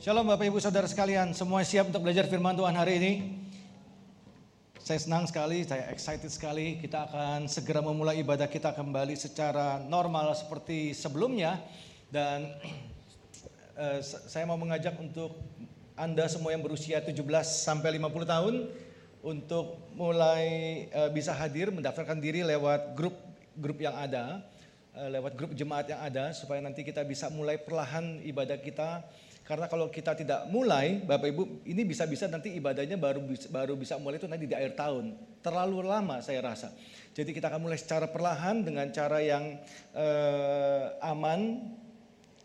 Shalom Bapak Ibu Saudara sekalian, semua siap untuk belajar firman Tuhan hari ini? Saya senang sekali, saya excited sekali. Kita akan segera memulai ibadah kita kembali secara normal seperti sebelumnya. Dan uh, saya mau mengajak untuk Anda semua yang berusia 17 sampai 50 tahun untuk mulai uh, bisa hadir mendaftarkan diri lewat grup grup yang ada, uh, lewat grup jemaat yang ada supaya nanti kita bisa mulai perlahan ibadah kita karena kalau kita tidak mulai, Bapak Ibu, ini bisa-bisa nanti ibadahnya baru baru bisa mulai itu nanti di akhir tahun. Terlalu lama saya rasa. Jadi kita akan mulai secara perlahan dengan cara yang eh, aman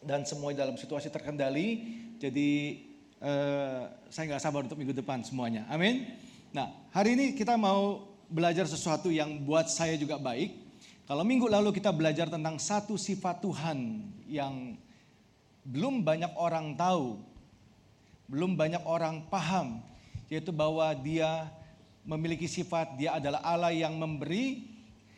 dan semuanya dalam situasi terkendali. Jadi eh, saya nggak sabar untuk minggu depan semuanya. Amin. Nah hari ini kita mau belajar sesuatu yang buat saya juga baik. Kalau minggu lalu kita belajar tentang satu sifat Tuhan yang belum banyak orang tahu, belum banyak orang paham, yaitu bahwa dia memiliki sifat dia adalah Allah yang memberi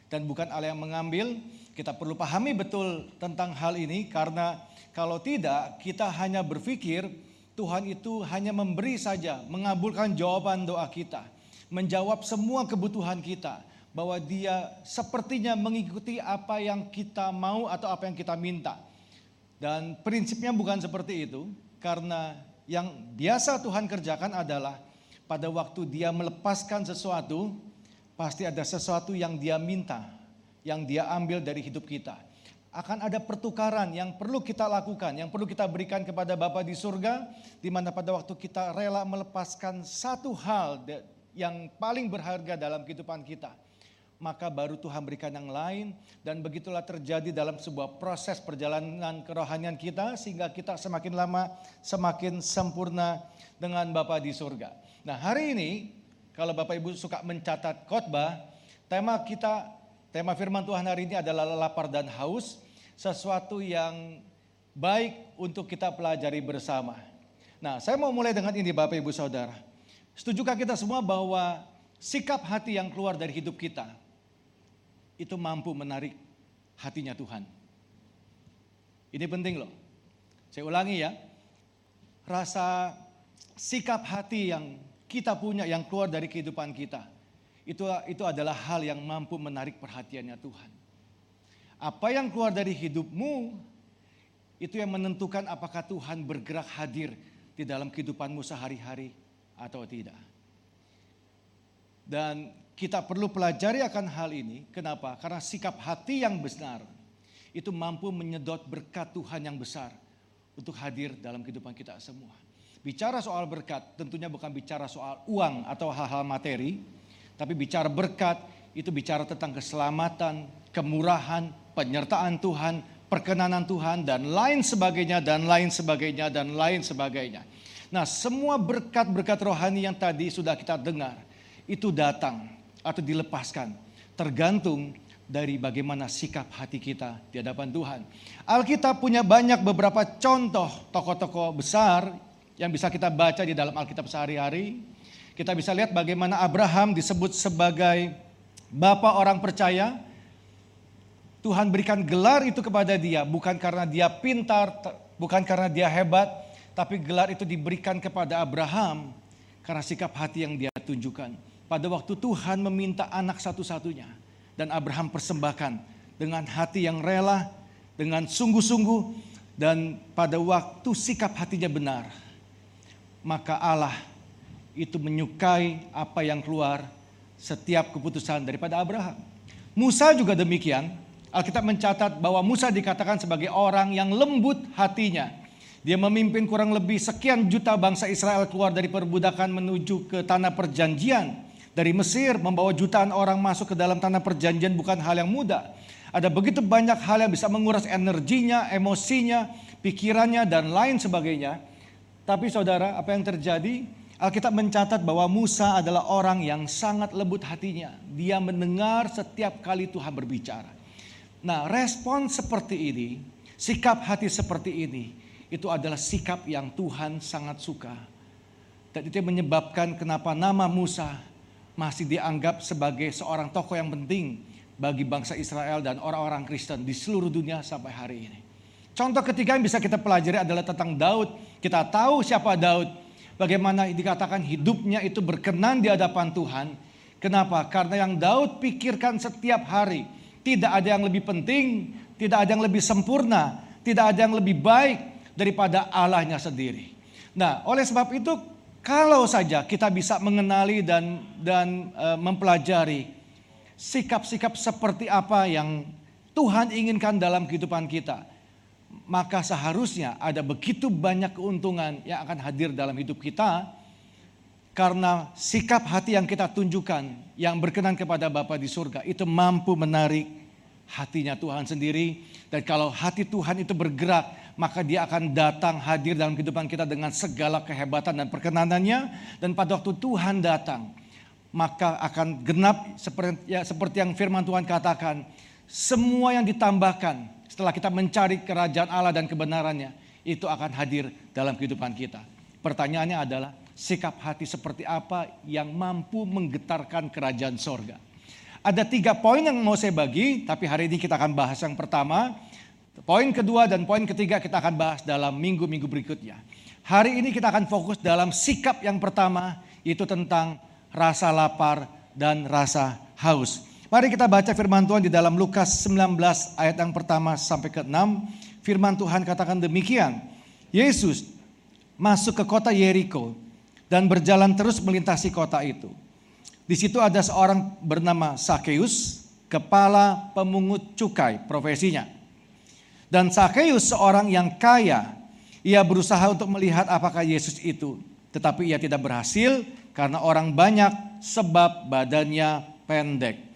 dan bukan Allah yang mengambil. Kita perlu pahami betul tentang hal ini karena kalau tidak kita hanya berpikir Tuhan itu hanya memberi saja, mengabulkan jawaban doa kita, menjawab semua kebutuhan kita, bahwa dia sepertinya mengikuti apa yang kita mau atau apa yang kita minta. Dan prinsipnya bukan seperti itu, karena yang biasa Tuhan kerjakan adalah pada waktu dia melepaskan sesuatu, pasti ada sesuatu yang dia minta, yang dia ambil dari hidup kita. Akan ada pertukaran yang perlu kita lakukan, yang perlu kita berikan kepada Bapa di surga, di mana pada waktu kita rela melepaskan satu hal yang paling berharga dalam kehidupan kita maka baru Tuhan berikan yang lain dan begitulah terjadi dalam sebuah proses perjalanan kerohanian kita sehingga kita semakin lama semakin sempurna dengan Bapa di surga. Nah, hari ini kalau Bapak Ibu suka mencatat khotbah, tema kita tema firman Tuhan hari ini adalah lapar dan haus, sesuatu yang baik untuk kita pelajari bersama. Nah, saya mau mulai dengan ini Bapak Ibu Saudara. Setujukah kita semua bahwa sikap hati yang keluar dari hidup kita itu mampu menarik hatinya Tuhan. Ini penting loh. Saya ulangi ya. Rasa sikap hati yang kita punya yang keluar dari kehidupan kita. Itu itu adalah hal yang mampu menarik perhatiannya Tuhan. Apa yang keluar dari hidupmu itu yang menentukan apakah Tuhan bergerak hadir di dalam kehidupanmu sehari-hari atau tidak. Dan kita perlu pelajari akan hal ini. Kenapa? Karena sikap hati yang benar itu mampu menyedot berkat Tuhan yang besar untuk hadir dalam kehidupan kita semua. Bicara soal berkat tentunya bukan bicara soal uang atau hal-hal materi, tapi bicara berkat itu bicara tentang keselamatan, kemurahan, penyertaan Tuhan, perkenanan Tuhan dan lain sebagainya dan lain sebagainya dan lain sebagainya. Nah, semua berkat-berkat rohani yang tadi sudah kita dengar itu datang atau dilepaskan. Tergantung dari bagaimana sikap hati kita di hadapan Tuhan. Alkitab punya banyak beberapa contoh tokoh-tokoh besar yang bisa kita baca di dalam Alkitab sehari-hari. Kita bisa lihat bagaimana Abraham disebut sebagai bapak orang percaya. Tuhan berikan gelar itu kepada dia bukan karena dia pintar, bukan karena dia hebat, tapi gelar itu diberikan kepada Abraham karena sikap hati yang dia tunjukkan pada waktu Tuhan meminta anak satu-satunya dan Abraham persembahkan dengan hati yang rela, dengan sungguh-sungguh dan pada waktu sikap hatinya benar, maka Allah itu menyukai apa yang keluar setiap keputusan daripada Abraham. Musa juga demikian. Alkitab mencatat bahwa Musa dikatakan sebagai orang yang lembut hatinya. Dia memimpin kurang lebih sekian juta bangsa Israel keluar dari perbudakan menuju ke tanah perjanjian dari Mesir membawa jutaan orang masuk ke dalam tanah perjanjian bukan hal yang mudah. Ada begitu banyak hal yang bisa menguras energinya, emosinya, pikirannya, dan lain sebagainya. Tapi saudara, apa yang terjadi? Alkitab mencatat bahwa Musa adalah orang yang sangat lembut hatinya. Dia mendengar setiap kali Tuhan berbicara. Nah, respon seperti ini, sikap hati seperti ini, itu adalah sikap yang Tuhan sangat suka. Dan itu menyebabkan kenapa nama Musa masih dianggap sebagai seorang tokoh yang penting bagi bangsa Israel dan orang-orang Kristen di seluruh dunia sampai hari ini. Contoh ketiga yang bisa kita pelajari adalah tentang Daud. Kita tahu siapa Daud, bagaimana dikatakan hidupnya itu berkenan di hadapan Tuhan. Kenapa? Karena yang Daud pikirkan setiap hari, tidak ada yang lebih penting, tidak ada yang lebih sempurna, tidak ada yang lebih baik daripada Allahnya sendiri. Nah, oleh sebab itu kalau saja kita bisa mengenali dan dan e, mempelajari sikap-sikap seperti apa yang Tuhan inginkan dalam kehidupan kita, maka seharusnya ada begitu banyak keuntungan yang akan hadir dalam hidup kita karena sikap hati yang kita tunjukkan yang berkenan kepada Bapa di surga itu mampu menarik hatinya Tuhan sendiri. Dan kalau hati Tuhan itu bergerak maka dia akan datang hadir dalam kehidupan kita dengan segala kehebatan dan perkenanannya dan pada waktu Tuhan datang maka akan genap seperti ya, seperti yang firman Tuhan katakan semua yang ditambahkan setelah kita mencari kerajaan Allah dan kebenarannya itu akan hadir dalam kehidupan kita. Pertanyaannya adalah sikap hati seperti apa yang mampu menggetarkan kerajaan sorga. Ada tiga poin yang mau saya bagi, tapi hari ini kita akan bahas yang pertama. Poin kedua dan poin ketiga kita akan bahas dalam minggu-minggu berikutnya. Hari ini kita akan fokus dalam sikap yang pertama, itu tentang rasa lapar dan rasa haus. Mari kita baca firman Tuhan di dalam Lukas 19 ayat yang pertama sampai ke 6. Firman Tuhan katakan demikian. Yesus masuk ke kota Yeriko dan berjalan terus melintasi kota itu. Di situ ada seorang bernama Sakeus, kepala pemungut cukai profesinya. Dan Sakeus seorang yang kaya, ia berusaha untuk melihat apakah Yesus itu, tetapi ia tidak berhasil karena orang banyak sebab badannya pendek.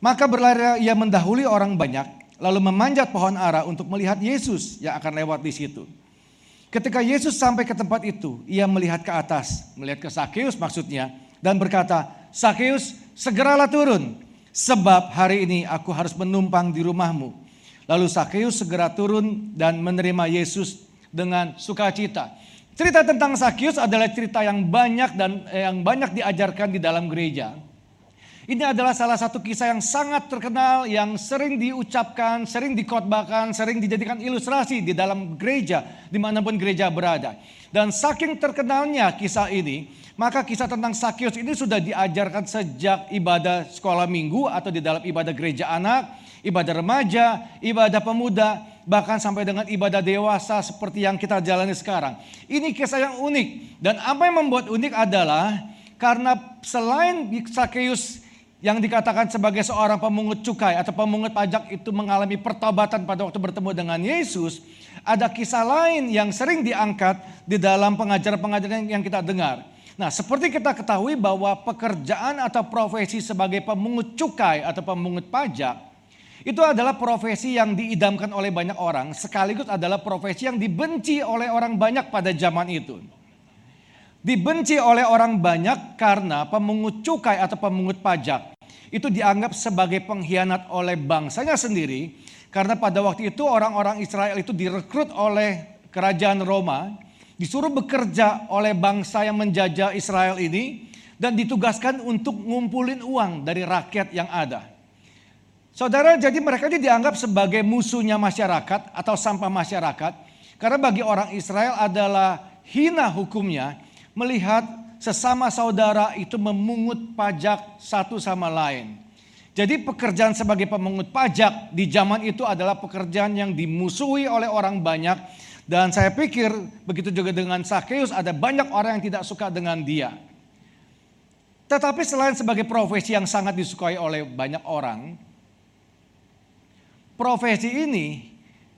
Maka berlari ia mendahului orang banyak, lalu memanjat pohon ara untuk melihat Yesus yang akan lewat di situ. Ketika Yesus sampai ke tempat itu, ia melihat ke atas, melihat ke Sakeus maksudnya, dan berkata, Sakeus segeralah turun, sebab hari ini aku harus menumpang di rumahmu. Lalu Sakeus segera turun dan menerima Yesus dengan sukacita. Cerita tentang Sakeus adalah cerita yang banyak dan eh, yang banyak diajarkan di dalam gereja. Ini adalah salah satu kisah yang sangat terkenal, yang sering diucapkan, sering dikotbahkan, sering dijadikan ilustrasi di dalam gereja, di mana pun gereja berada. Dan saking terkenalnya kisah ini, maka kisah tentang Sakyus ini sudah diajarkan sejak ibadah sekolah minggu atau di dalam ibadah gereja anak, ibadah remaja, ibadah pemuda, bahkan sampai dengan ibadah dewasa seperti yang kita jalani sekarang. Ini kisah yang unik. Dan apa yang membuat unik adalah karena selain Sakyus yang dikatakan sebagai seorang pemungut cukai atau pemungut pajak itu mengalami pertobatan pada waktu bertemu dengan Yesus, ada kisah lain yang sering diangkat di dalam pengajaran-pengajaran yang kita dengar. Nah, seperti kita ketahui bahwa pekerjaan atau profesi sebagai pemungut cukai atau pemungut pajak itu adalah profesi yang diidamkan oleh banyak orang, sekaligus adalah profesi yang dibenci oleh orang banyak pada zaman itu dibenci oleh orang banyak karena pemungut cukai atau pemungut pajak itu dianggap sebagai pengkhianat oleh bangsanya sendiri karena pada waktu itu orang-orang Israel itu direkrut oleh kerajaan Roma disuruh bekerja oleh bangsa yang menjajah Israel ini dan ditugaskan untuk ngumpulin uang dari rakyat yang ada. Saudara, jadi mereka ini dianggap sebagai musuhnya masyarakat atau sampah masyarakat karena bagi orang Israel adalah hina hukumnya melihat sesama saudara itu memungut pajak satu sama lain. Jadi pekerjaan sebagai pemungut pajak di zaman itu adalah pekerjaan yang dimusuhi oleh orang banyak. Dan saya pikir begitu juga dengan Sakeus ada banyak orang yang tidak suka dengan dia. Tetapi selain sebagai profesi yang sangat disukai oleh banyak orang, profesi ini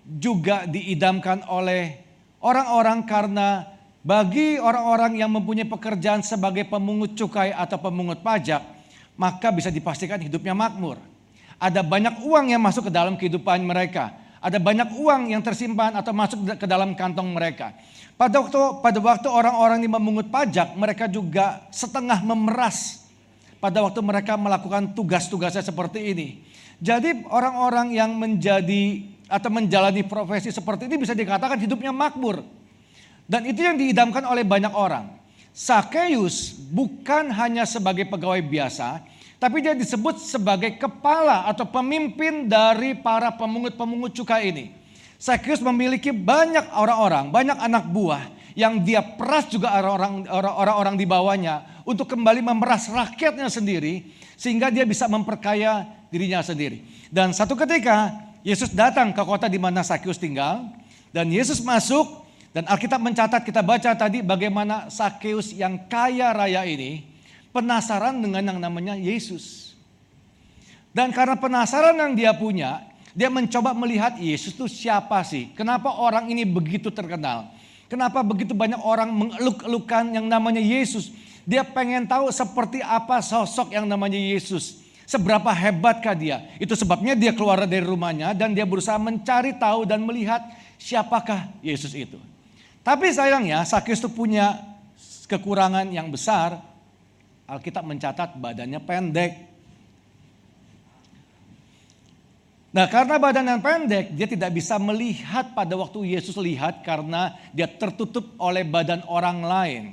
juga diidamkan oleh orang-orang karena bagi orang-orang yang mempunyai pekerjaan sebagai pemungut cukai atau pemungut pajak, maka bisa dipastikan hidupnya makmur. Ada banyak uang yang masuk ke dalam kehidupan mereka. Ada banyak uang yang tersimpan atau masuk ke dalam kantong mereka. Pada waktu pada waktu orang-orang ini memungut pajak, mereka juga setengah memeras pada waktu mereka melakukan tugas-tugasnya seperti ini. Jadi orang-orang yang menjadi atau menjalani profesi seperti ini bisa dikatakan hidupnya makmur. Dan itu yang diidamkan oleh banyak orang. Sakeus bukan hanya sebagai pegawai biasa, tapi dia disebut sebagai kepala atau pemimpin dari para pemungut-pemungut cukai ini. Sakyus memiliki banyak orang-orang, banyak anak buah yang dia peras juga orang-orang di bawahnya untuk kembali memeras rakyatnya sendiri sehingga dia bisa memperkaya dirinya sendiri. Dan satu ketika Yesus datang ke kota di mana Sakyus tinggal dan Yesus masuk dan Alkitab mencatat kita baca tadi bagaimana Sakyus yang kaya raya ini penasaran dengan yang namanya Yesus. Dan karena penasaran yang dia punya, dia mencoba melihat Yesus itu siapa sih? Kenapa orang ini begitu terkenal? Kenapa begitu banyak orang mengeluk-elukan yang namanya Yesus? Dia pengen tahu seperti apa sosok yang namanya Yesus. Seberapa hebatkah dia? Itu sebabnya dia keluar dari rumahnya dan dia berusaha mencari tahu dan melihat siapakah Yesus itu. Tapi sayangnya Sakyus itu punya kekurangan yang besar. Alkitab mencatat badannya pendek. Nah karena badan yang pendek dia tidak bisa melihat pada waktu Yesus lihat karena dia tertutup oleh badan orang lain.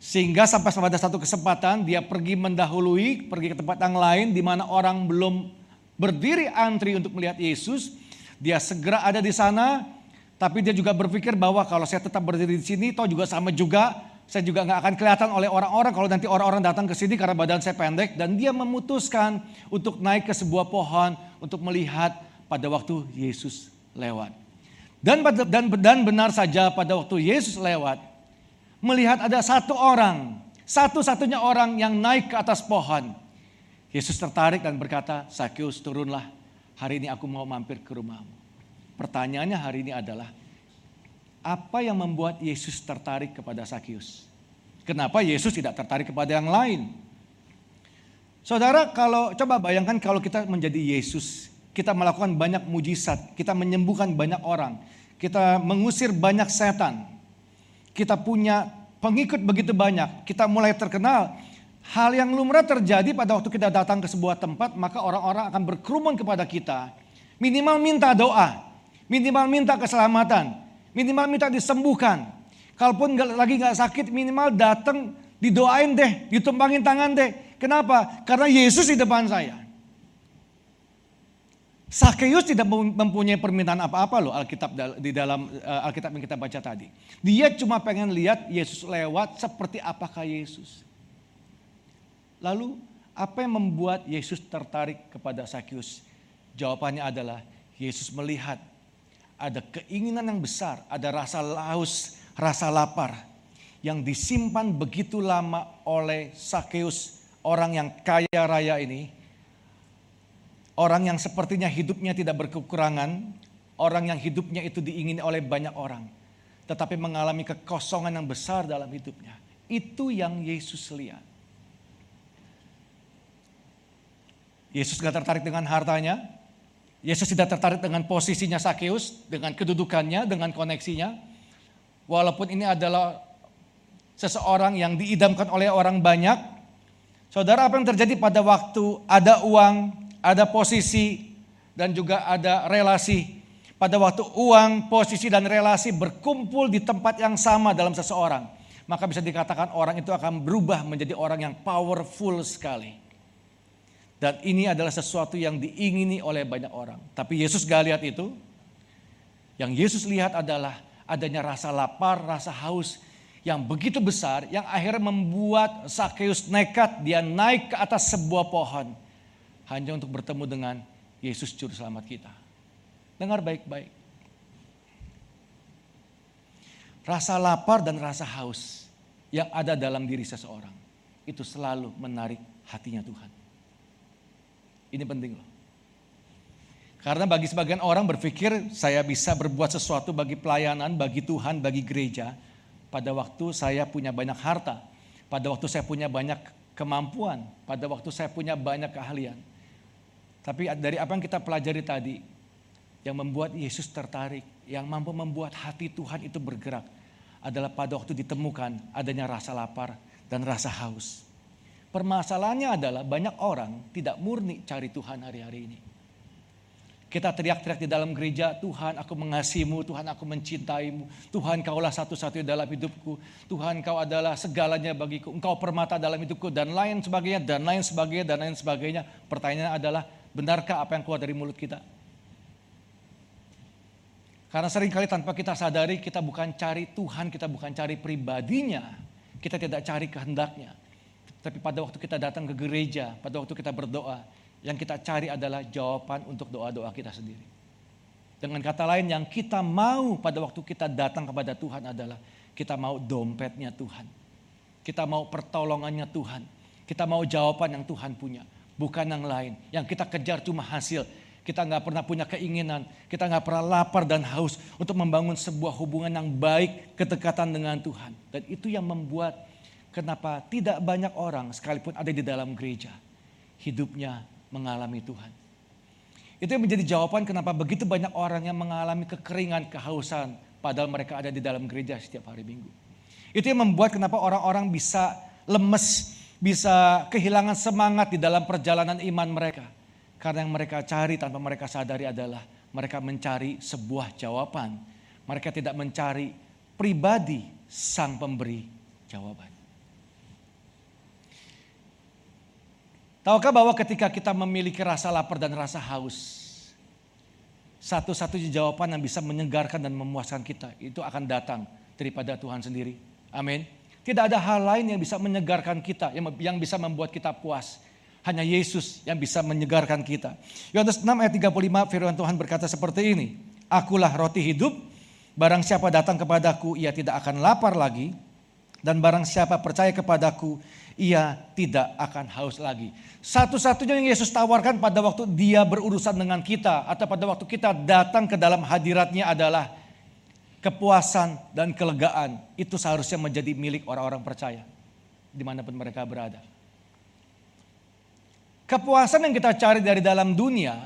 Sehingga sampai pada satu kesempatan dia pergi mendahului, pergi ke tempat yang lain di mana orang belum berdiri antri untuk melihat Yesus. Dia segera ada di sana, tapi dia juga berpikir bahwa kalau saya tetap berdiri di sini, toh juga sama juga saya juga nggak akan kelihatan oleh orang-orang kalau nanti orang-orang datang ke sini karena badan saya pendek dan dia memutuskan untuk naik ke sebuah pohon untuk melihat pada waktu Yesus lewat. Dan dan dan benar saja pada waktu Yesus lewat melihat ada satu orang, satu-satunya orang yang naik ke atas pohon. Yesus tertarik dan berkata, "Sakyus, turunlah. Hari ini aku mau mampir ke rumahmu." Pertanyaannya hari ini adalah apa yang membuat Yesus tertarik kepada Sakyus? Kenapa Yesus tidak tertarik kepada yang lain? Saudara, kalau coba bayangkan kalau kita menjadi Yesus, kita melakukan banyak mujizat, kita menyembuhkan banyak orang, kita mengusir banyak setan, kita punya pengikut begitu banyak, kita mulai terkenal. Hal yang lumrah terjadi pada waktu kita datang ke sebuah tempat, maka orang-orang akan berkerumun kepada kita. Minimal minta doa, minimal minta keselamatan, Minimal minta disembuhkan. Kalaupun gak, lagi gak sakit minimal datang didoain deh, ditumpangin tangan deh. Kenapa? Karena Yesus di depan saya. Sakeus tidak mempunyai permintaan apa-apa loh Alkitab di dalam uh, Alkitab yang kita baca tadi. Dia cuma pengen lihat Yesus lewat seperti apakah Yesus. Lalu apa yang membuat Yesus tertarik kepada Sakeus? Jawabannya adalah Yesus melihat ada keinginan yang besar, ada rasa laus, rasa lapar yang disimpan begitu lama oleh Sakeus, orang yang kaya raya ini. Orang yang sepertinya hidupnya tidak berkekurangan, orang yang hidupnya itu diingini oleh banyak orang, tetapi mengalami kekosongan yang besar dalam hidupnya. Itu yang Yesus lihat. Yesus gak tertarik dengan hartanya, Yesus tidak tertarik dengan posisinya Sakeus, dengan kedudukannya, dengan koneksinya. Walaupun ini adalah seseorang yang diidamkan oleh orang banyak. Saudara, apa yang terjadi pada waktu ada uang, ada posisi, dan juga ada relasi. Pada waktu uang, posisi, dan relasi berkumpul di tempat yang sama dalam seseorang. Maka bisa dikatakan orang itu akan berubah menjadi orang yang powerful sekali. Dan ini adalah sesuatu yang diingini oleh banyak orang. Tapi Yesus gak lihat itu. Yang Yesus lihat adalah adanya rasa lapar, rasa haus yang begitu besar yang akhirnya membuat Sakeus nekat dia naik ke atas sebuah pohon hanya untuk bertemu dengan Yesus juru selamat kita. Dengar baik-baik. Rasa lapar dan rasa haus yang ada dalam diri seseorang itu selalu menarik hatinya Tuhan. Ini penting loh. Karena bagi sebagian orang berpikir saya bisa berbuat sesuatu bagi pelayanan, bagi Tuhan, bagi gereja. Pada waktu saya punya banyak harta, pada waktu saya punya banyak kemampuan, pada waktu saya punya banyak keahlian. Tapi dari apa yang kita pelajari tadi, yang membuat Yesus tertarik, yang mampu membuat hati Tuhan itu bergerak, adalah pada waktu ditemukan adanya rasa lapar dan rasa haus. Permasalahannya adalah banyak orang tidak murni cari Tuhan hari-hari ini. Kita teriak-teriak di dalam gereja, Tuhan aku mengasihimu, Tuhan aku mencintaimu, Tuhan kaulah satu-satunya dalam hidupku, Tuhan kau adalah segalanya bagiku, engkau permata dalam hidupku, dan lain sebagainya, dan lain sebagainya, dan lain sebagainya. Pertanyaannya adalah, benarkah apa yang keluar dari mulut kita? Karena sering kali tanpa kita sadari kita bukan cari Tuhan, kita bukan cari pribadinya. Kita tidak cari kehendaknya. Tapi pada waktu kita datang ke gereja, pada waktu kita berdoa, yang kita cari adalah jawaban untuk doa-doa kita sendiri. Dengan kata lain yang kita mau pada waktu kita datang kepada Tuhan adalah kita mau dompetnya Tuhan. Kita mau pertolongannya Tuhan. Kita mau jawaban yang Tuhan punya. Bukan yang lain. Yang kita kejar cuma hasil kita nggak pernah punya keinginan, kita nggak pernah lapar dan haus untuk membangun sebuah hubungan yang baik, kedekatan dengan Tuhan. Dan itu yang membuat kenapa tidak banyak orang sekalipun ada di dalam gereja, hidupnya mengalami Tuhan. Itu yang menjadi jawaban kenapa begitu banyak orang yang mengalami kekeringan, kehausan, padahal mereka ada di dalam gereja setiap hari minggu. Itu yang membuat kenapa orang-orang bisa lemes, bisa kehilangan semangat di dalam perjalanan iman mereka karena yang mereka cari tanpa mereka sadari adalah mereka mencari sebuah jawaban. Mereka tidak mencari pribadi sang pemberi jawaban. Tahukah bahwa ketika kita memiliki rasa lapar dan rasa haus, satu-satunya jawaban yang bisa menyegarkan dan memuaskan kita itu akan datang daripada Tuhan sendiri. Amin. Tidak ada hal lain yang bisa menyegarkan kita, yang bisa membuat kita puas. Hanya Yesus yang bisa menyegarkan kita. Yohanes 6 ayat 35 firman Tuhan berkata seperti ini. Akulah roti hidup, barang siapa datang kepadaku ia tidak akan lapar lagi. Dan barang siapa percaya kepadaku ia tidak akan haus lagi. Satu-satunya yang Yesus tawarkan pada waktu dia berurusan dengan kita. Atau pada waktu kita datang ke dalam hadiratnya adalah kepuasan dan kelegaan. Itu seharusnya menjadi milik orang-orang percaya. Di mana pun mereka berada. Kepuasan yang kita cari dari dalam dunia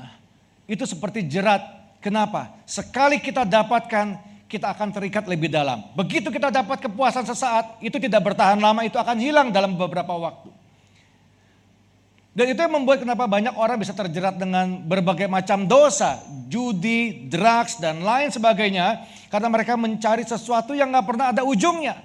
itu seperti jerat. Kenapa? Sekali kita dapatkan, kita akan terikat lebih dalam. Begitu kita dapat kepuasan sesaat, itu tidak bertahan lama, itu akan hilang dalam beberapa waktu. Dan itu yang membuat kenapa banyak orang bisa terjerat dengan berbagai macam dosa, judi, drugs, dan lain sebagainya. Karena mereka mencari sesuatu yang gak pernah ada ujungnya.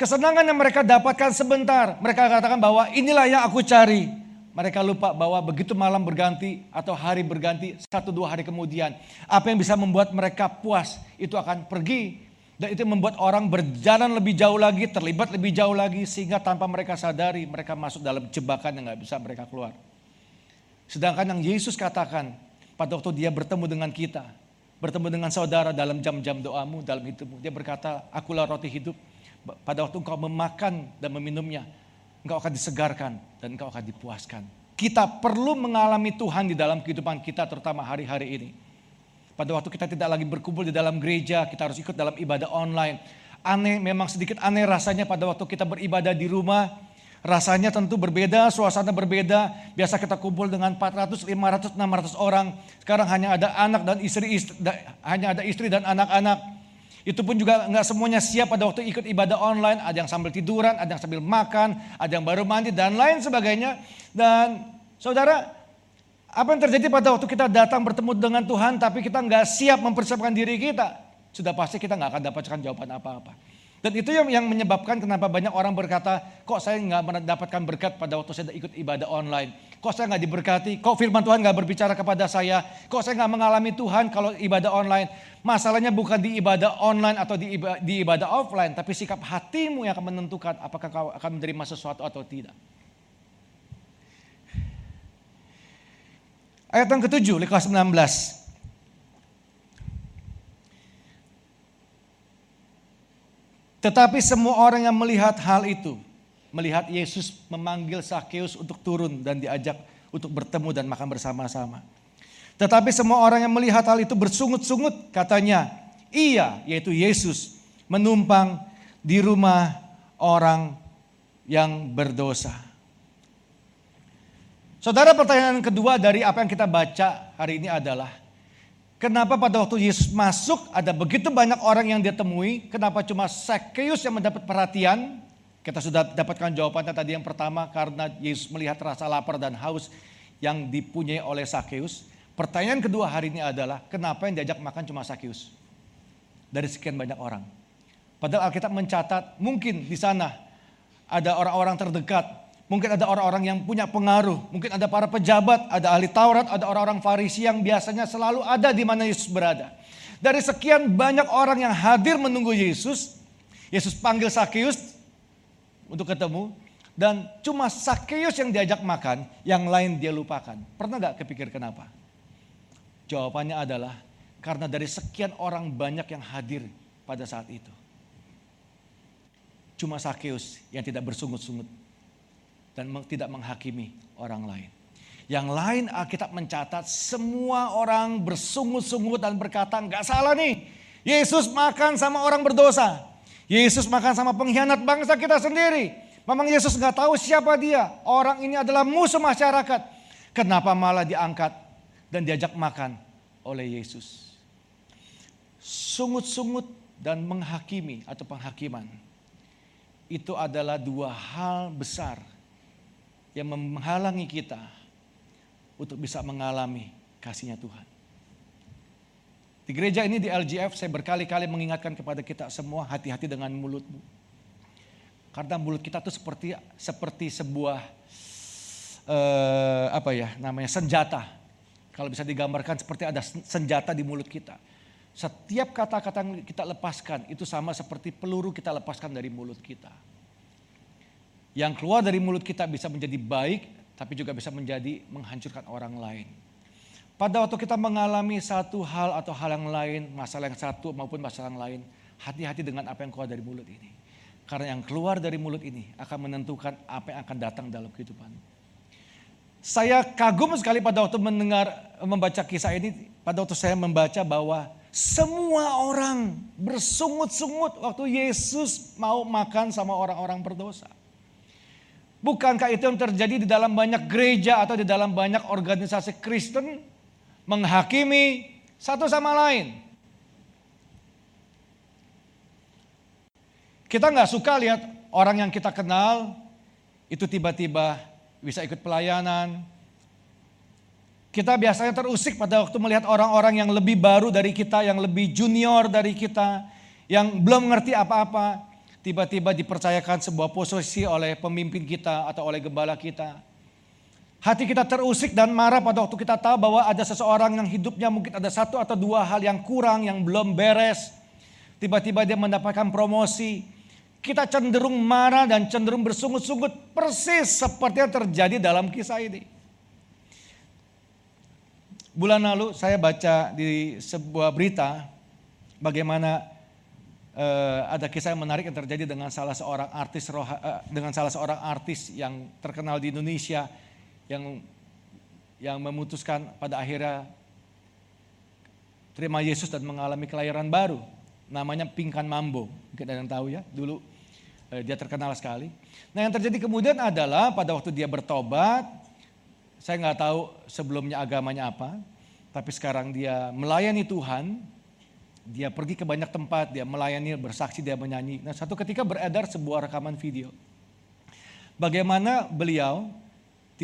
Kesenangan yang mereka dapatkan sebentar, mereka katakan bahwa inilah yang aku cari. Mereka lupa bahwa begitu malam berganti atau hari berganti satu dua hari kemudian. Apa yang bisa membuat mereka puas itu akan pergi. Dan itu membuat orang berjalan lebih jauh lagi, terlibat lebih jauh lagi. Sehingga tanpa mereka sadari mereka masuk dalam jebakan yang gak bisa mereka keluar. Sedangkan yang Yesus katakan pada waktu dia bertemu dengan kita. Bertemu dengan saudara dalam jam-jam doamu, dalam hidupmu. Dia berkata, akulah roti hidup. Pada waktu engkau memakan dan meminumnya, engkau akan disegarkan dan engkau akan dipuaskan. Kita perlu mengalami Tuhan di dalam kehidupan kita terutama hari-hari ini. Pada waktu kita tidak lagi berkumpul di dalam gereja, kita harus ikut dalam ibadah online. Aneh, memang sedikit aneh rasanya pada waktu kita beribadah di rumah. Rasanya tentu berbeda, suasana berbeda. Biasa kita kumpul dengan 400, 500, 600 orang. Sekarang hanya ada anak dan istri, istri hanya ada istri dan anak-anak. Itu pun juga nggak semuanya siap pada waktu ikut ibadah online. Ada yang sambil tiduran, ada yang sambil makan, ada yang baru mandi dan lain sebagainya. Dan saudara, apa yang terjadi pada waktu kita datang bertemu dengan Tuhan tapi kita nggak siap mempersiapkan diri kita. Sudah pasti kita nggak akan dapatkan jawaban apa-apa. Dan itu yang, yang menyebabkan kenapa banyak orang berkata, kok saya nggak mendapatkan berkat pada waktu saya ikut ibadah online. Kok saya nggak diberkati, kok firman Tuhan nggak berbicara kepada saya. Kok saya nggak mengalami Tuhan kalau ibadah online. Masalahnya bukan di ibadah online atau di ibadah, di ibadah offline. Tapi sikap hatimu yang akan menentukan apakah kau akan menerima sesuatu atau tidak. Ayat yang ketujuh, Lukas 19. Tetapi semua orang yang melihat hal itu, melihat Yesus memanggil Sakeus untuk turun dan diajak untuk bertemu dan makan bersama-sama. Tetapi semua orang yang melihat hal itu bersungut-sungut katanya, ia yaitu Yesus menumpang di rumah orang yang berdosa. Saudara pertanyaan kedua dari apa yang kita baca hari ini adalah, Kenapa pada waktu Yesus masuk ada begitu banyak orang yang dia temui? Kenapa cuma Zacchaeus yang mendapat perhatian? Kita sudah dapatkan jawabannya tadi yang pertama karena Yesus melihat rasa lapar dan haus yang dipunyai oleh Zacchaeus. Pertanyaan kedua hari ini adalah kenapa yang diajak makan cuma Zacchaeus? Dari sekian banyak orang. Padahal Alkitab mencatat mungkin di sana ada orang-orang terdekat Mungkin ada orang-orang yang punya pengaruh, mungkin ada para pejabat, ada ahli Taurat, ada orang-orang Farisi yang biasanya selalu ada di mana Yesus berada. Dari sekian banyak orang yang hadir menunggu Yesus, Yesus panggil Sakeus untuk ketemu. Dan cuma Sakeus yang diajak makan, yang lain dia lupakan. Pernah gak kepikir kenapa? Jawabannya adalah karena dari sekian orang banyak yang hadir pada saat itu. Cuma Sakeus yang tidak bersungut-sungut dan tidak menghakimi orang lain. Yang lain Alkitab mencatat semua orang bersungut-sungut dan berkata nggak salah nih. Yesus makan sama orang berdosa. Yesus makan sama pengkhianat bangsa kita sendiri. Memang Yesus nggak tahu siapa dia. Orang ini adalah musuh masyarakat. Kenapa malah diangkat dan diajak makan oleh Yesus? Sungut-sungut dan menghakimi atau penghakiman. Itu adalah dua hal besar yang menghalangi kita untuk bisa mengalami kasihnya Tuhan. Di gereja ini di LGF saya berkali-kali mengingatkan kepada kita semua hati-hati dengan mulutmu. Karena mulut kita tuh seperti seperti sebuah uh, apa ya namanya senjata. Kalau bisa digambarkan seperti ada senjata di mulut kita. Setiap kata-kata yang kita lepaskan itu sama seperti peluru kita lepaskan dari mulut kita. Yang keluar dari mulut kita bisa menjadi baik tapi juga bisa menjadi menghancurkan orang lain. Pada waktu kita mengalami satu hal atau hal yang lain, masalah yang satu maupun masalah yang lain, hati-hati dengan apa yang keluar dari mulut ini. Karena yang keluar dari mulut ini akan menentukan apa yang akan datang dalam kehidupan. Saya kagum sekali pada waktu mendengar, membaca kisah ini, pada waktu saya membaca bahwa semua orang bersungut-sungut waktu Yesus mau makan sama orang-orang berdosa. Bukankah itu yang terjadi di dalam banyak gereja atau di dalam banyak organisasi Kristen menghakimi satu sama lain? Kita nggak suka lihat orang yang kita kenal itu tiba-tiba bisa ikut pelayanan. Kita biasanya terusik pada waktu melihat orang-orang yang lebih baru dari kita, yang lebih junior dari kita, yang belum mengerti apa-apa tiba-tiba dipercayakan sebuah posisi oleh pemimpin kita atau oleh gembala kita. Hati kita terusik dan marah pada waktu kita tahu bahwa ada seseorang yang hidupnya mungkin ada satu atau dua hal yang kurang, yang belum beres. Tiba-tiba dia mendapatkan promosi. Kita cenderung marah dan cenderung bersungut-sungut persis seperti yang terjadi dalam kisah ini. Bulan lalu saya baca di sebuah berita bagaimana uh, ada kisah yang menarik yang terjadi dengan salah seorang artis uh, dengan salah seorang artis yang terkenal di Indonesia yang yang memutuskan pada akhirnya terima Yesus dan mengalami kelahiran baru. Namanya Pingkan Mambo. Mungkin ada yang tahu ya, dulu uh, dia terkenal sekali. Nah yang terjadi kemudian adalah pada waktu dia bertobat, saya nggak tahu sebelumnya agamanya apa, tapi sekarang dia melayani Tuhan, dia pergi ke banyak tempat, dia melayani, bersaksi, dia menyanyi. Nah satu ketika beredar sebuah rekaman video. Bagaimana beliau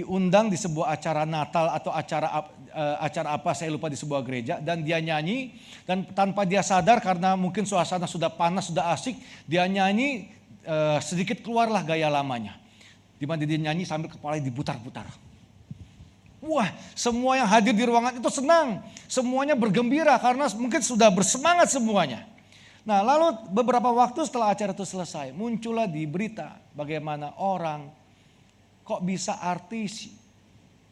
diundang di sebuah acara Natal atau acara uh, acara apa saya lupa di sebuah gereja dan dia nyanyi dan tanpa dia sadar karena mungkin suasana sudah panas sudah asik dia nyanyi uh, sedikit keluarlah gaya lamanya di mana dia nyanyi sambil kepala diputar-putar. Wah, semua yang hadir di ruangan itu senang. Semuanya bergembira karena mungkin sudah bersemangat semuanya. Nah, lalu beberapa waktu setelah acara itu selesai, muncullah di berita bagaimana orang kok bisa artis.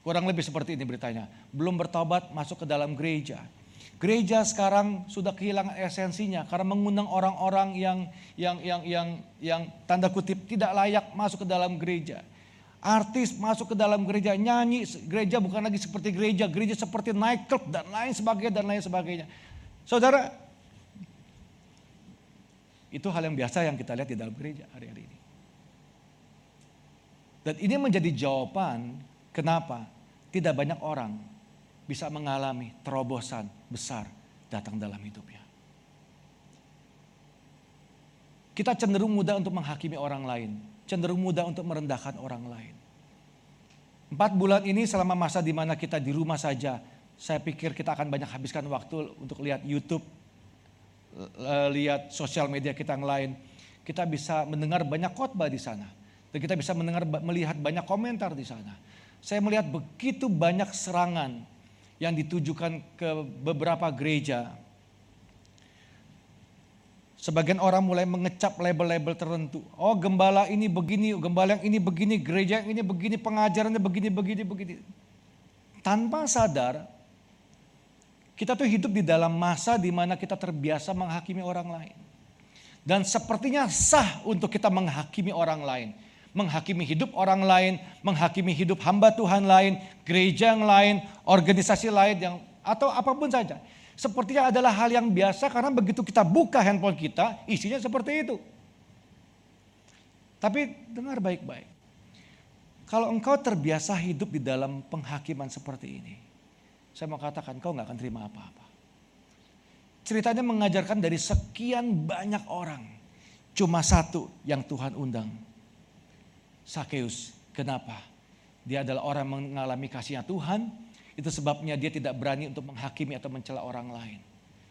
Kurang lebih seperti ini beritanya. Belum bertobat masuk ke dalam gereja. Gereja sekarang sudah kehilangan esensinya karena mengundang orang-orang yang yang yang yang yang tanda kutip tidak layak masuk ke dalam gereja artis masuk ke dalam gereja nyanyi gereja bukan lagi seperti gereja gereja seperti nightclub dan lain sebagainya dan lain sebagainya saudara itu hal yang biasa yang kita lihat di dalam gereja hari-hari ini dan ini menjadi jawaban kenapa tidak banyak orang bisa mengalami terobosan besar datang dalam hidupnya kita cenderung mudah untuk menghakimi orang lain cenderung mudah untuk merendahkan orang lain. Empat bulan ini selama masa di mana kita di rumah saja, saya pikir kita akan banyak habiskan waktu untuk lihat YouTube, lihat sosial media kita yang lain. Kita bisa mendengar banyak khotbah di sana. Dan kita bisa mendengar melihat banyak komentar di sana. Saya melihat begitu banyak serangan yang ditujukan ke beberapa gereja Sebagian orang mulai mengecap label-label tertentu. Oh gembala ini begini, gembala yang ini begini, gereja yang ini begini, pengajarannya begini, begini, begini. Tanpa sadar, kita tuh hidup di dalam masa di mana kita terbiasa menghakimi orang lain. Dan sepertinya sah untuk kita menghakimi orang lain. Menghakimi hidup orang lain, menghakimi hidup hamba Tuhan lain, gereja yang lain, organisasi lain yang atau apa pun saja. Sepertinya adalah hal yang biasa karena begitu kita buka handphone kita, isinya seperti itu. Tapi dengar baik-baik. Kalau engkau terbiasa hidup di dalam penghakiman seperti ini, saya mau katakan kau nggak akan terima apa-apa. Ceritanya mengajarkan dari sekian banyak orang, cuma satu yang Tuhan undang. Sakeus, kenapa? Dia adalah orang mengalami kasihnya Tuhan, itu sebabnya dia tidak berani untuk menghakimi atau mencela orang lain.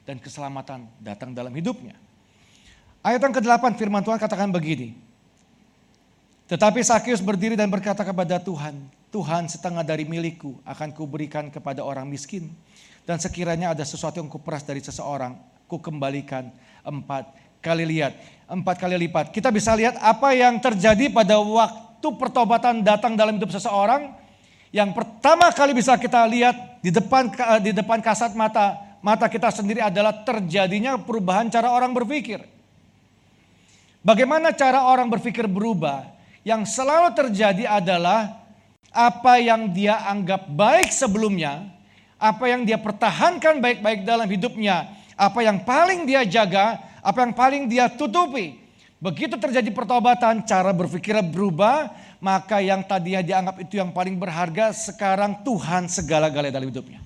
Dan keselamatan datang dalam hidupnya. Ayat yang ke-8 firman Tuhan katakan begini. Tetapi Sakeus berdiri dan berkata kepada Tuhan, Tuhan setengah dari milikku akan kuberikan kepada orang miskin. Dan sekiranya ada sesuatu yang kuperas dari seseorang, ku kembalikan empat kali lihat. Empat kali lipat. Kita bisa lihat apa yang terjadi pada waktu pertobatan datang dalam hidup seseorang. Yang pertama kali bisa kita lihat di depan di depan kasat mata mata kita sendiri adalah terjadinya perubahan cara orang berpikir. Bagaimana cara orang berpikir berubah? Yang selalu terjadi adalah apa yang dia anggap baik sebelumnya, apa yang dia pertahankan baik-baik dalam hidupnya, apa yang paling dia jaga, apa yang paling dia tutupi. Begitu terjadi pertobatan, cara berpikirnya berubah, maka yang tadinya dianggap itu yang paling berharga, sekarang Tuhan segala-galanya dalam hidupnya.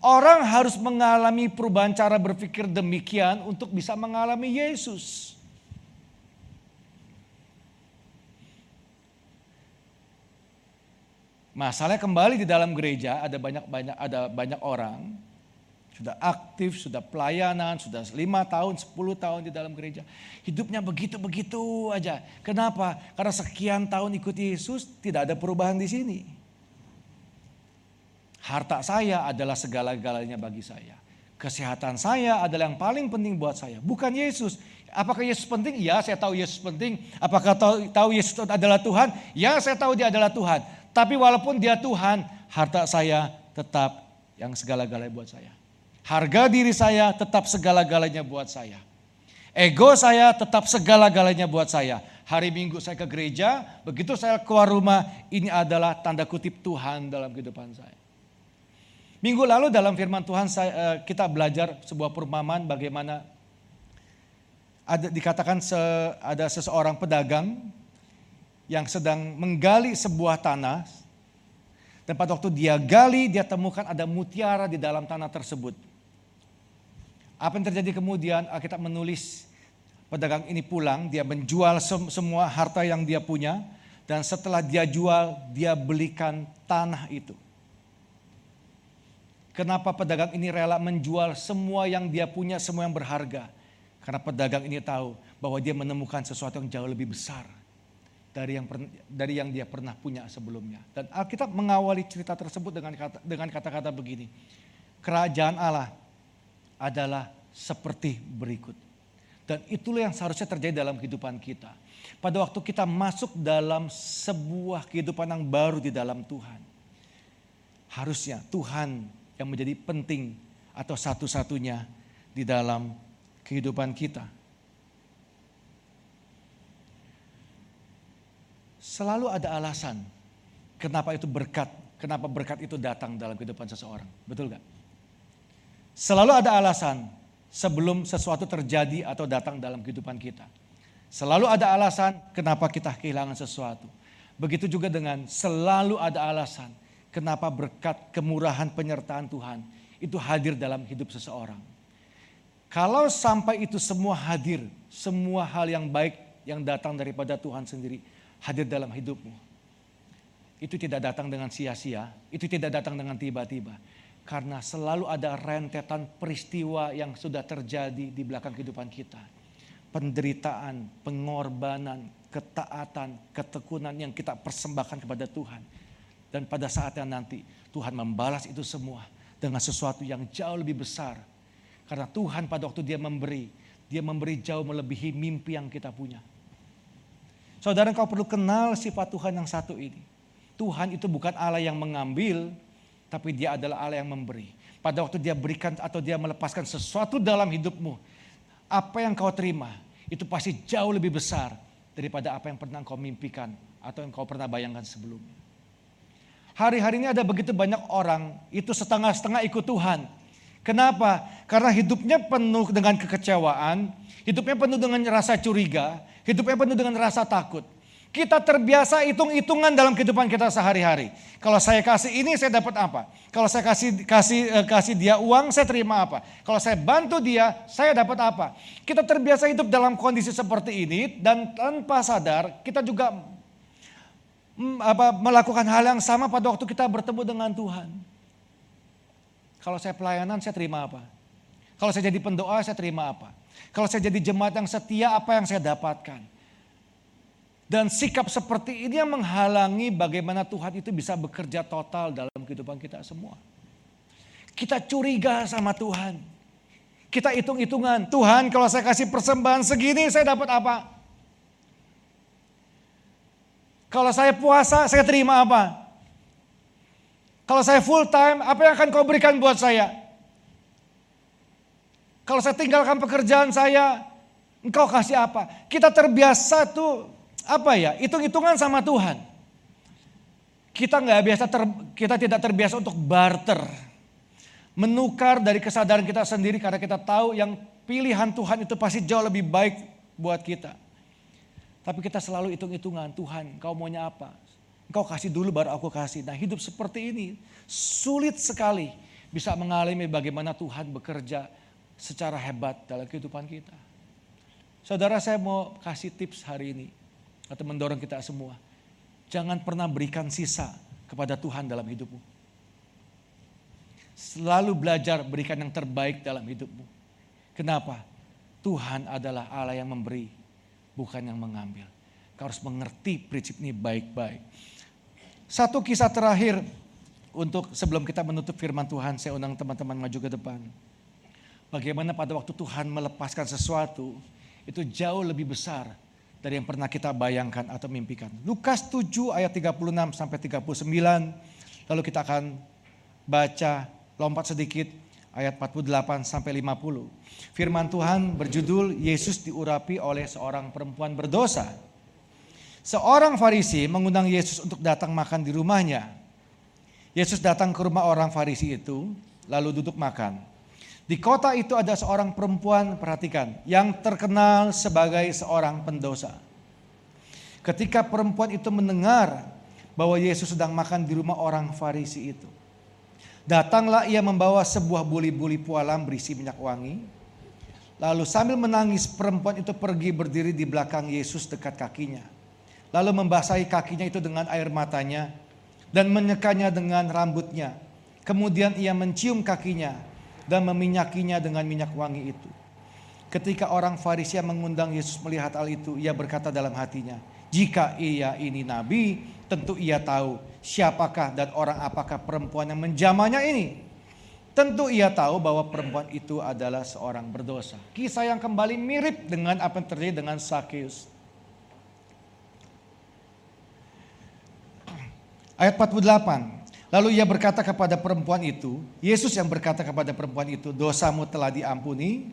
Orang harus mengalami perubahan cara berpikir demikian untuk bisa mengalami Yesus. Masalahnya kembali di dalam gereja ada banyak-banyak ada banyak orang sudah aktif, sudah pelayanan, sudah lima tahun, sepuluh tahun di dalam gereja. Hidupnya begitu-begitu aja. Kenapa? Karena sekian tahun ikut Yesus tidak ada perubahan di sini. Harta saya adalah segala-galanya bagi saya. Kesehatan saya adalah yang paling penting buat saya. Bukan Yesus. Apakah Yesus penting? Ya, saya tahu Yesus penting. Apakah tahu, tahu Yesus adalah Tuhan? Ya, saya tahu dia adalah Tuhan. Tapi walaupun dia Tuhan, harta saya tetap yang segala-galanya buat saya. Harga diri saya tetap segala-galanya buat saya. Ego saya tetap segala-galanya buat saya. Hari Minggu saya ke gereja, begitu saya keluar rumah, ini adalah tanda kutip Tuhan dalam kehidupan saya. Minggu lalu dalam firman Tuhan saya, eh, kita belajar sebuah perumpamaan bagaimana ada dikatakan se, ada seseorang pedagang yang sedang menggali sebuah tanah. Dan waktu dia gali, dia temukan ada mutiara di dalam tanah tersebut. Apa yang terjadi kemudian? Alkitab menulis pedagang ini pulang, dia menjual semua harta yang dia punya. Dan setelah dia jual, dia belikan tanah itu. Kenapa pedagang ini rela menjual semua yang dia punya, semua yang berharga? Karena pedagang ini tahu bahwa dia menemukan sesuatu yang jauh lebih besar dari yang dari yang dia pernah punya sebelumnya. Dan Alkitab mengawali cerita tersebut dengan kata dengan kata-kata begini. Kerajaan Allah adalah seperti berikut. Dan itulah yang seharusnya terjadi dalam kehidupan kita. Pada waktu kita masuk dalam sebuah kehidupan yang baru di dalam Tuhan. Harusnya Tuhan yang menjadi penting atau satu-satunya di dalam kehidupan kita. Selalu ada alasan kenapa itu berkat, kenapa berkat itu datang dalam kehidupan seseorang. Betul gak? Selalu ada alasan sebelum sesuatu terjadi atau datang dalam kehidupan kita. Selalu ada alasan kenapa kita kehilangan sesuatu. Begitu juga dengan selalu ada alasan kenapa berkat kemurahan penyertaan Tuhan itu hadir dalam hidup seseorang. Kalau sampai itu semua hadir, semua hal yang baik yang datang daripada Tuhan sendiri, hadir dalam hidupmu. Itu tidak datang dengan sia-sia, itu tidak datang dengan tiba-tiba. Karena selalu ada rentetan peristiwa yang sudah terjadi di belakang kehidupan kita. Penderitaan, pengorbanan, ketaatan, ketekunan yang kita persembahkan kepada Tuhan. Dan pada saatnya nanti Tuhan membalas itu semua dengan sesuatu yang jauh lebih besar. Karena Tuhan pada waktu dia memberi, Dia memberi jauh melebihi mimpi yang kita punya. Saudara kau perlu kenal sifat Tuhan yang satu ini. Tuhan itu bukan Allah yang mengambil, tapi dia adalah Allah yang memberi. Pada waktu dia berikan atau dia melepaskan sesuatu dalam hidupmu, apa yang kau terima itu pasti jauh lebih besar daripada apa yang pernah kau mimpikan atau yang kau pernah bayangkan sebelumnya. Hari-hari ini ada begitu banyak orang itu setengah-setengah ikut Tuhan. Kenapa? Karena hidupnya penuh dengan kekecewaan, hidupnya penuh dengan rasa curiga, hidupnya penuh dengan rasa takut. Kita terbiasa hitung-hitungan dalam kehidupan kita sehari-hari. Kalau saya kasih ini saya dapat apa? Kalau saya kasih kasih eh, kasih dia uang saya terima apa? Kalau saya bantu dia saya dapat apa? Kita terbiasa hidup dalam kondisi seperti ini dan tanpa sadar kita juga mm, apa, melakukan hal yang sama pada waktu kita bertemu dengan Tuhan. Kalau saya pelayanan, saya terima apa? Kalau saya jadi pendoa, saya terima apa? Kalau saya jadi jemaat yang setia, apa yang saya dapatkan? Dan sikap seperti ini yang menghalangi bagaimana Tuhan itu bisa bekerja total dalam kehidupan kita semua. Kita curiga sama Tuhan. Kita hitung-hitungan, Tuhan kalau saya kasih persembahan segini saya dapat apa? Kalau saya puasa saya terima apa? Kalau saya full time, apa yang akan kau berikan buat saya? Kalau saya tinggalkan pekerjaan saya, engkau kasih apa? Kita terbiasa tuh apa ya? Hitung-hitungan sama Tuhan. Kita nggak biasa ter, kita tidak terbiasa untuk barter. Menukar dari kesadaran kita sendiri karena kita tahu yang pilihan Tuhan itu pasti jauh lebih baik buat kita. Tapi kita selalu hitung-hitungan, Tuhan kau maunya apa? Engkau kasih dulu baru aku kasih. Nah hidup seperti ini sulit sekali bisa mengalami bagaimana Tuhan bekerja secara hebat dalam kehidupan kita. Saudara saya mau kasih tips hari ini atau mendorong kita semua. Jangan pernah berikan sisa kepada Tuhan dalam hidupmu. Selalu belajar berikan yang terbaik dalam hidupmu. Kenapa? Tuhan adalah Allah yang memberi, bukan yang mengambil. Kau harus mengerti prinsip ini baik-baik. Satu kisah terakhir untuk sebelum kita menutup firman Tuhan, saya undang teman-teman maju ke depan. Bagaimana pada waktu Tuhan melepaskan sesuatu, itu jauh lebih besar dari yang pernah kita bayangkan atau mimpikan. Lukas 7 ayat 36 sampai 39, lalu kita akan baca lompat sedikit ayat 48 sampai 50. Firman Tuhan berjudul Yesus diurapi oleh seorang perempuan berdosa. Seorang Farisi mengundang Yesus untuk datang makan di rumahnya. Yesus datang ke rumah orang Farisi itu, lalu duduk makan. Di kota itu ada seorang perempuan, perhatikan, yang terkenal sebagai seorang pendosa. Ketika perempuan itu mendengar bahwa Yesus sedang makan di rumah orang Farisi itu, datanglah ia membawa sebuah buli-buli pualam berisi minyak wangi. Lalu sambil menangis perempuan itu pergi berdiri di belakang Yesus dekat kakinya lalu membasahi kakinya itu dengan air matanya dan menyekanya dengan rambutnya. Kemudian ia mencium kakinya dan meminyakinya dengan minyak wangi itu. Ketika orang Farisi mengundang Yesus melihat hal itu, ia berkata dalam hatinya, "Jika ia ini nabi, tentu ia tahu siapakah dan orang apakah perempuan yang menjamanya ini." Tentu ia tahu bahwa perempuan itu adalah seorang berdosa. Kisah yang kembali mirip dengan apa yang terjadi dengan Sakeus. Ayat 48. Lalu ia berkata kepada perempuan itu, Yesus yang berkata kepada perempuan itu, dosamu telah diampuni.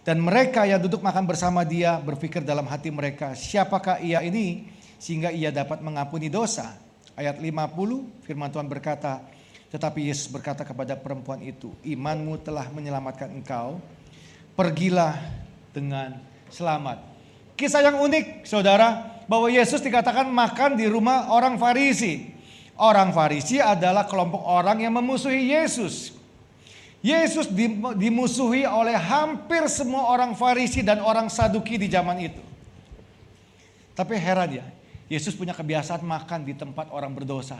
Dan mereka yang duduk makan bersama dia berpikir dalam hati mereka, siapakah ia ini sehingga ia dapat mengampuni dosa. Ayat 50 firman Tuhan berkata, tetapi Yesus berkata kepada perempuan itu, imanmu telah menyelamatkan engkau, pergilah dengan selamat. Kisah yang unik saudara, bahwa Yesus dikatakan makan di rumah orang Farisi. Orang Farisi adalah kelompok orang yang memusuhi Yesus. Yesus dimusuhi oleh hampir semua orang Farisi dan orang Saduki di zaman itu. Tapi heran ya, Yesus punya kebiasaan makan di tempat orang berdosa.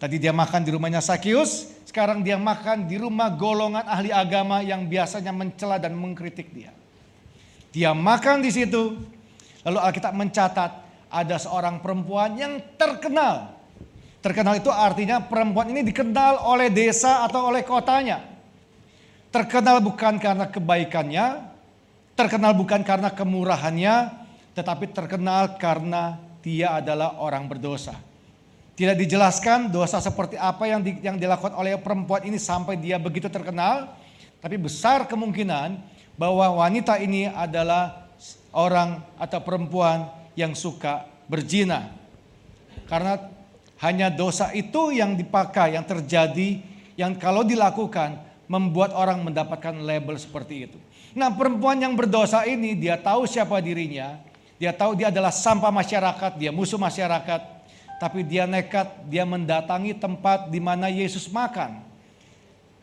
Tadi dia makan di rumahnya Sakius, sekarang dia makan di rumah golongan ahli agama yang biasanya mencela dan mengkritik dia. Dia makan di situ, lalu Alkitab mencatat ada seorang perempuan yang terkenal Terkenal itu artinya perempuan ini dikenal oleh desa atau oleh kotanya. Terkenal bukan karena kebaikannya, terkenal bukan karena kemurahannya, tetapi terkenal karena dia adalah orang berdosa. Tidak dijelaskan dosa seperti apa yang, di, yang dilakukan oleh perempuan ini sampai dia begitu terkenal, tapi besar kemungkinan bahwa wanita ini adalah orang atau perempuan yang suka berzina. Karena hanya dosa itu yang dipakai, yang terjadi, yang kalau dilakukan membuat orang mendapatkan label seperti itu. Nah perempuan yang berdosa ini dia tahu siapa dirinya, dia tahu dia adalah sampah masyarakat, dia musuh masyarakat, tapi dia nekat, dia mendatangi tempat di mana Yesus makan.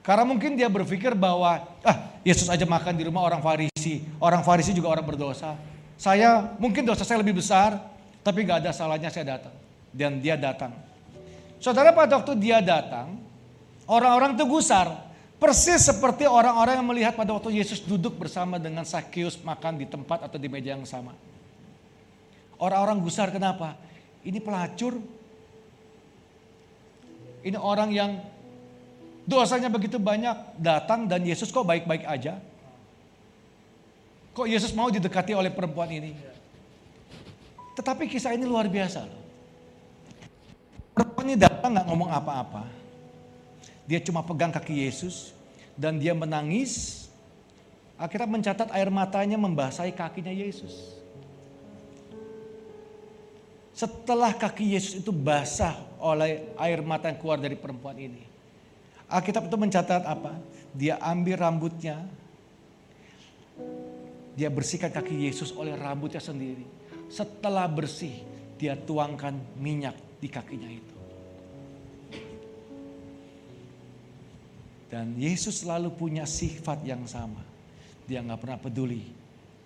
Karena mungkin dia berpikir bahwa, ah Yesus aja makan di rumah orang Farisi. Orang Farisi juga orang berdosa. Saya, mungkin dosa saya lebih besar, tapi gak ada salahnya saya datang. Dan dia datang. Saudara pada waktu dia datang, orang-orang itu gusar. Persis seperti orang-orang yang melihat pada waktu Yesus duduk bersama dengan Sakeus makan di tempat atau di meja yang sama. Orang-orang gusar kenapa? Ini pelacur. Ini orang yang dosanya begitu banyak datang dan Yesus kok baik-baik aja. Kok Yesus mau didekati oleh perempuan ini? Tetapi kisah ini luar biasa loh. Perempuan ini datang nggak ngomong apa-apa. Dia cuma pegang kaki Yesus dan dia menangis. Akhirnya mencatat air matanya membasahi kakinya Yesus. Setelah kaki Yesus itu basah oleh air mata yang keluar dari perempuan ini. Alkitab itu mencatat apa? Dia ambil rambutnya. Dia bersihkan kaki Yesus oleh rambutnya sendiri. Setelah bersih, dia tuangkan minyak di kakinya itu. Dan Yesus selalu punya sifat yang sama. Dia nggak pernah peduli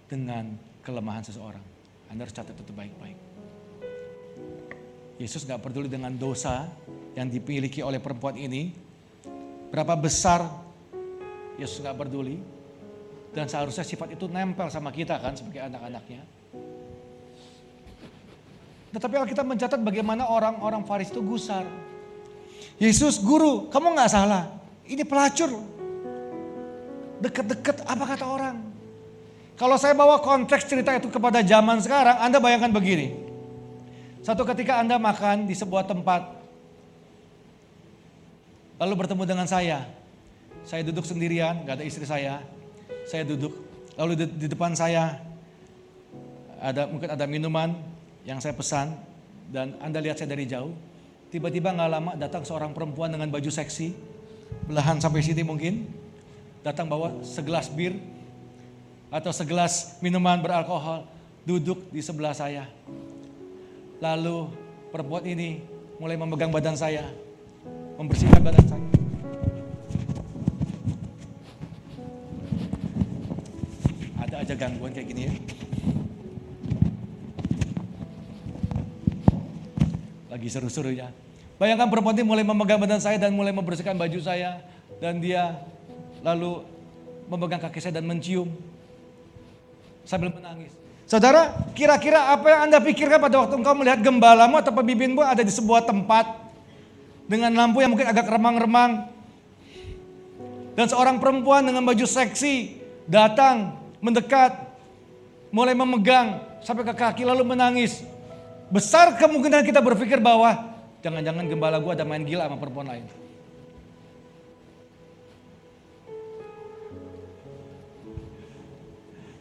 dengan kelemahan seseorang. Anda harus catat itu baik-baik. Yesus gak peduli dengan dosa yang dimiliki oleh perempuan ini. Berapa besar Yesus gak peduli. Dan seharusnya sifat itu nempel sama kita kan sebagai anak-anaknya. Tetapi kita mencatat bagaimana orang-orang Faris itu gusar. Yesus guru, kamu gak salah. Ini pelacur. Deket-deket apa kata orang. Kalau saya bawa konteks cerita itu kepada zaman sekarang, Anda bayangkan begini. Satu ketika Anda makan di sebuah tempat, lalu bertemu dengan saya. Saya duduk sendirian, gak ada istri saya. Saya duduk, lalu di, di depan saya ada mungkin ada minuman yang saya pesan dan Anda lihat saya dari jauh. Tiba-tiba nggak lama datang seorang perempuan dengan baju seksi, belahan sampai sini mungkin, datang bawa segelas bir atau segelas minuman beralkohol, duduk di sebelah saya. Lalu perempuan ini mulai memegang badan saya, membersihkan badan saya. Ada aja gangguan kayak gini ya. Lagi seru-serunya. Bayangkan perempuan ini mulai memegang badan saya dan mulai membersihkan baju saya. Dan dia lalu memegang kaki saya dan mencium. Sambil menangis. Saudara, kira-kira apa yang Anda pikirkan pada waktu engkau melihat gembalamu atau pemimpinmu ada di sebuah tempat dengan lampu yang mungkin agak remang-remang. Dan seorang perempuan dengan baju seksi datang, mendekat, mulai memegang sampai ke kaki lalu menangis. Besar kemungkinan kita berpikir bahwa jangan-jangan gembala gue ada main gila sama perempuan lain.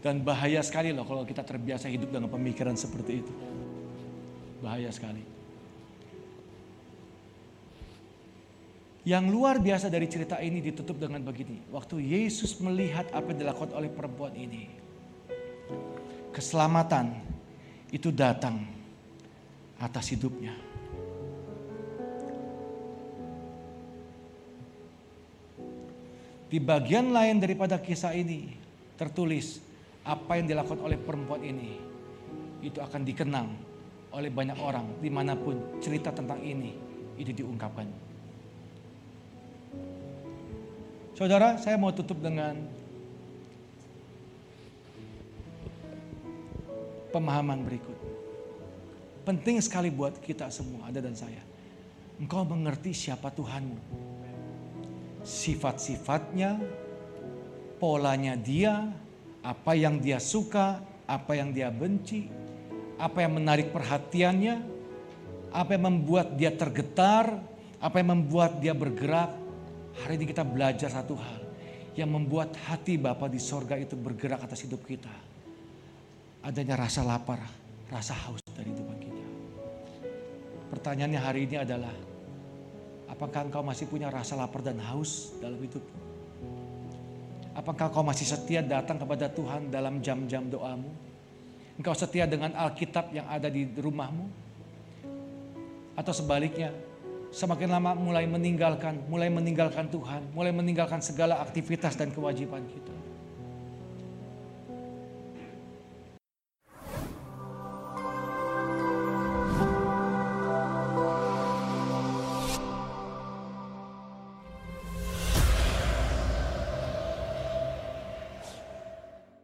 Dan bahaya sekali loh kalau kita terbiasa hidup dengan pemikiran seperti itu. Bahaya sekali. Yang luar biasa dari cerita ini ditutup dengan begini. Waktu Yesus melihat apa yang dilakukan oleh perempuan ini. Keselamatan itu datang atas hidupnya. Di bagian lain daripada kisah ini tertulis apa yang dilakukan oleh perempuan ini itu akan dikenang oleh banyak orang di mana pun cerita tentang ini itu diungkapkan. Saudara, saya mau tutup dengan pemahaman berikut. Penting sekali buat kita semua, ada dan saya. Engkau mengerti siapa Tuhanmu. Sifat-sifatnya, polanya dia, Apa yang dia suka, apa yang dia benci, apa yang menarik perhatiannya, apa yang membuat dia tergetar, apa yang membuat dia bergerak. Hari ini kita belajar satu hal yang membuat hati Bapa di sorga itu bergerak atas hidup kita. Adanya rasa lapar, rasa haus. Pertanyaannya hari ini adalah, apakah engkau masih punya rasa lapar dan haus dalam hidupmu? Apakah kau masih setia datang kepada Tuhan dalam jam-jam doamu? Engkau setia dengan Alkitab yang ada di rumahmu? Atau sebaliknya, semakin lama mulai meninggalkan, mulai meninggalkan Tuhan, mulai meninggalkan segala aktivitas dan kewajiban kita.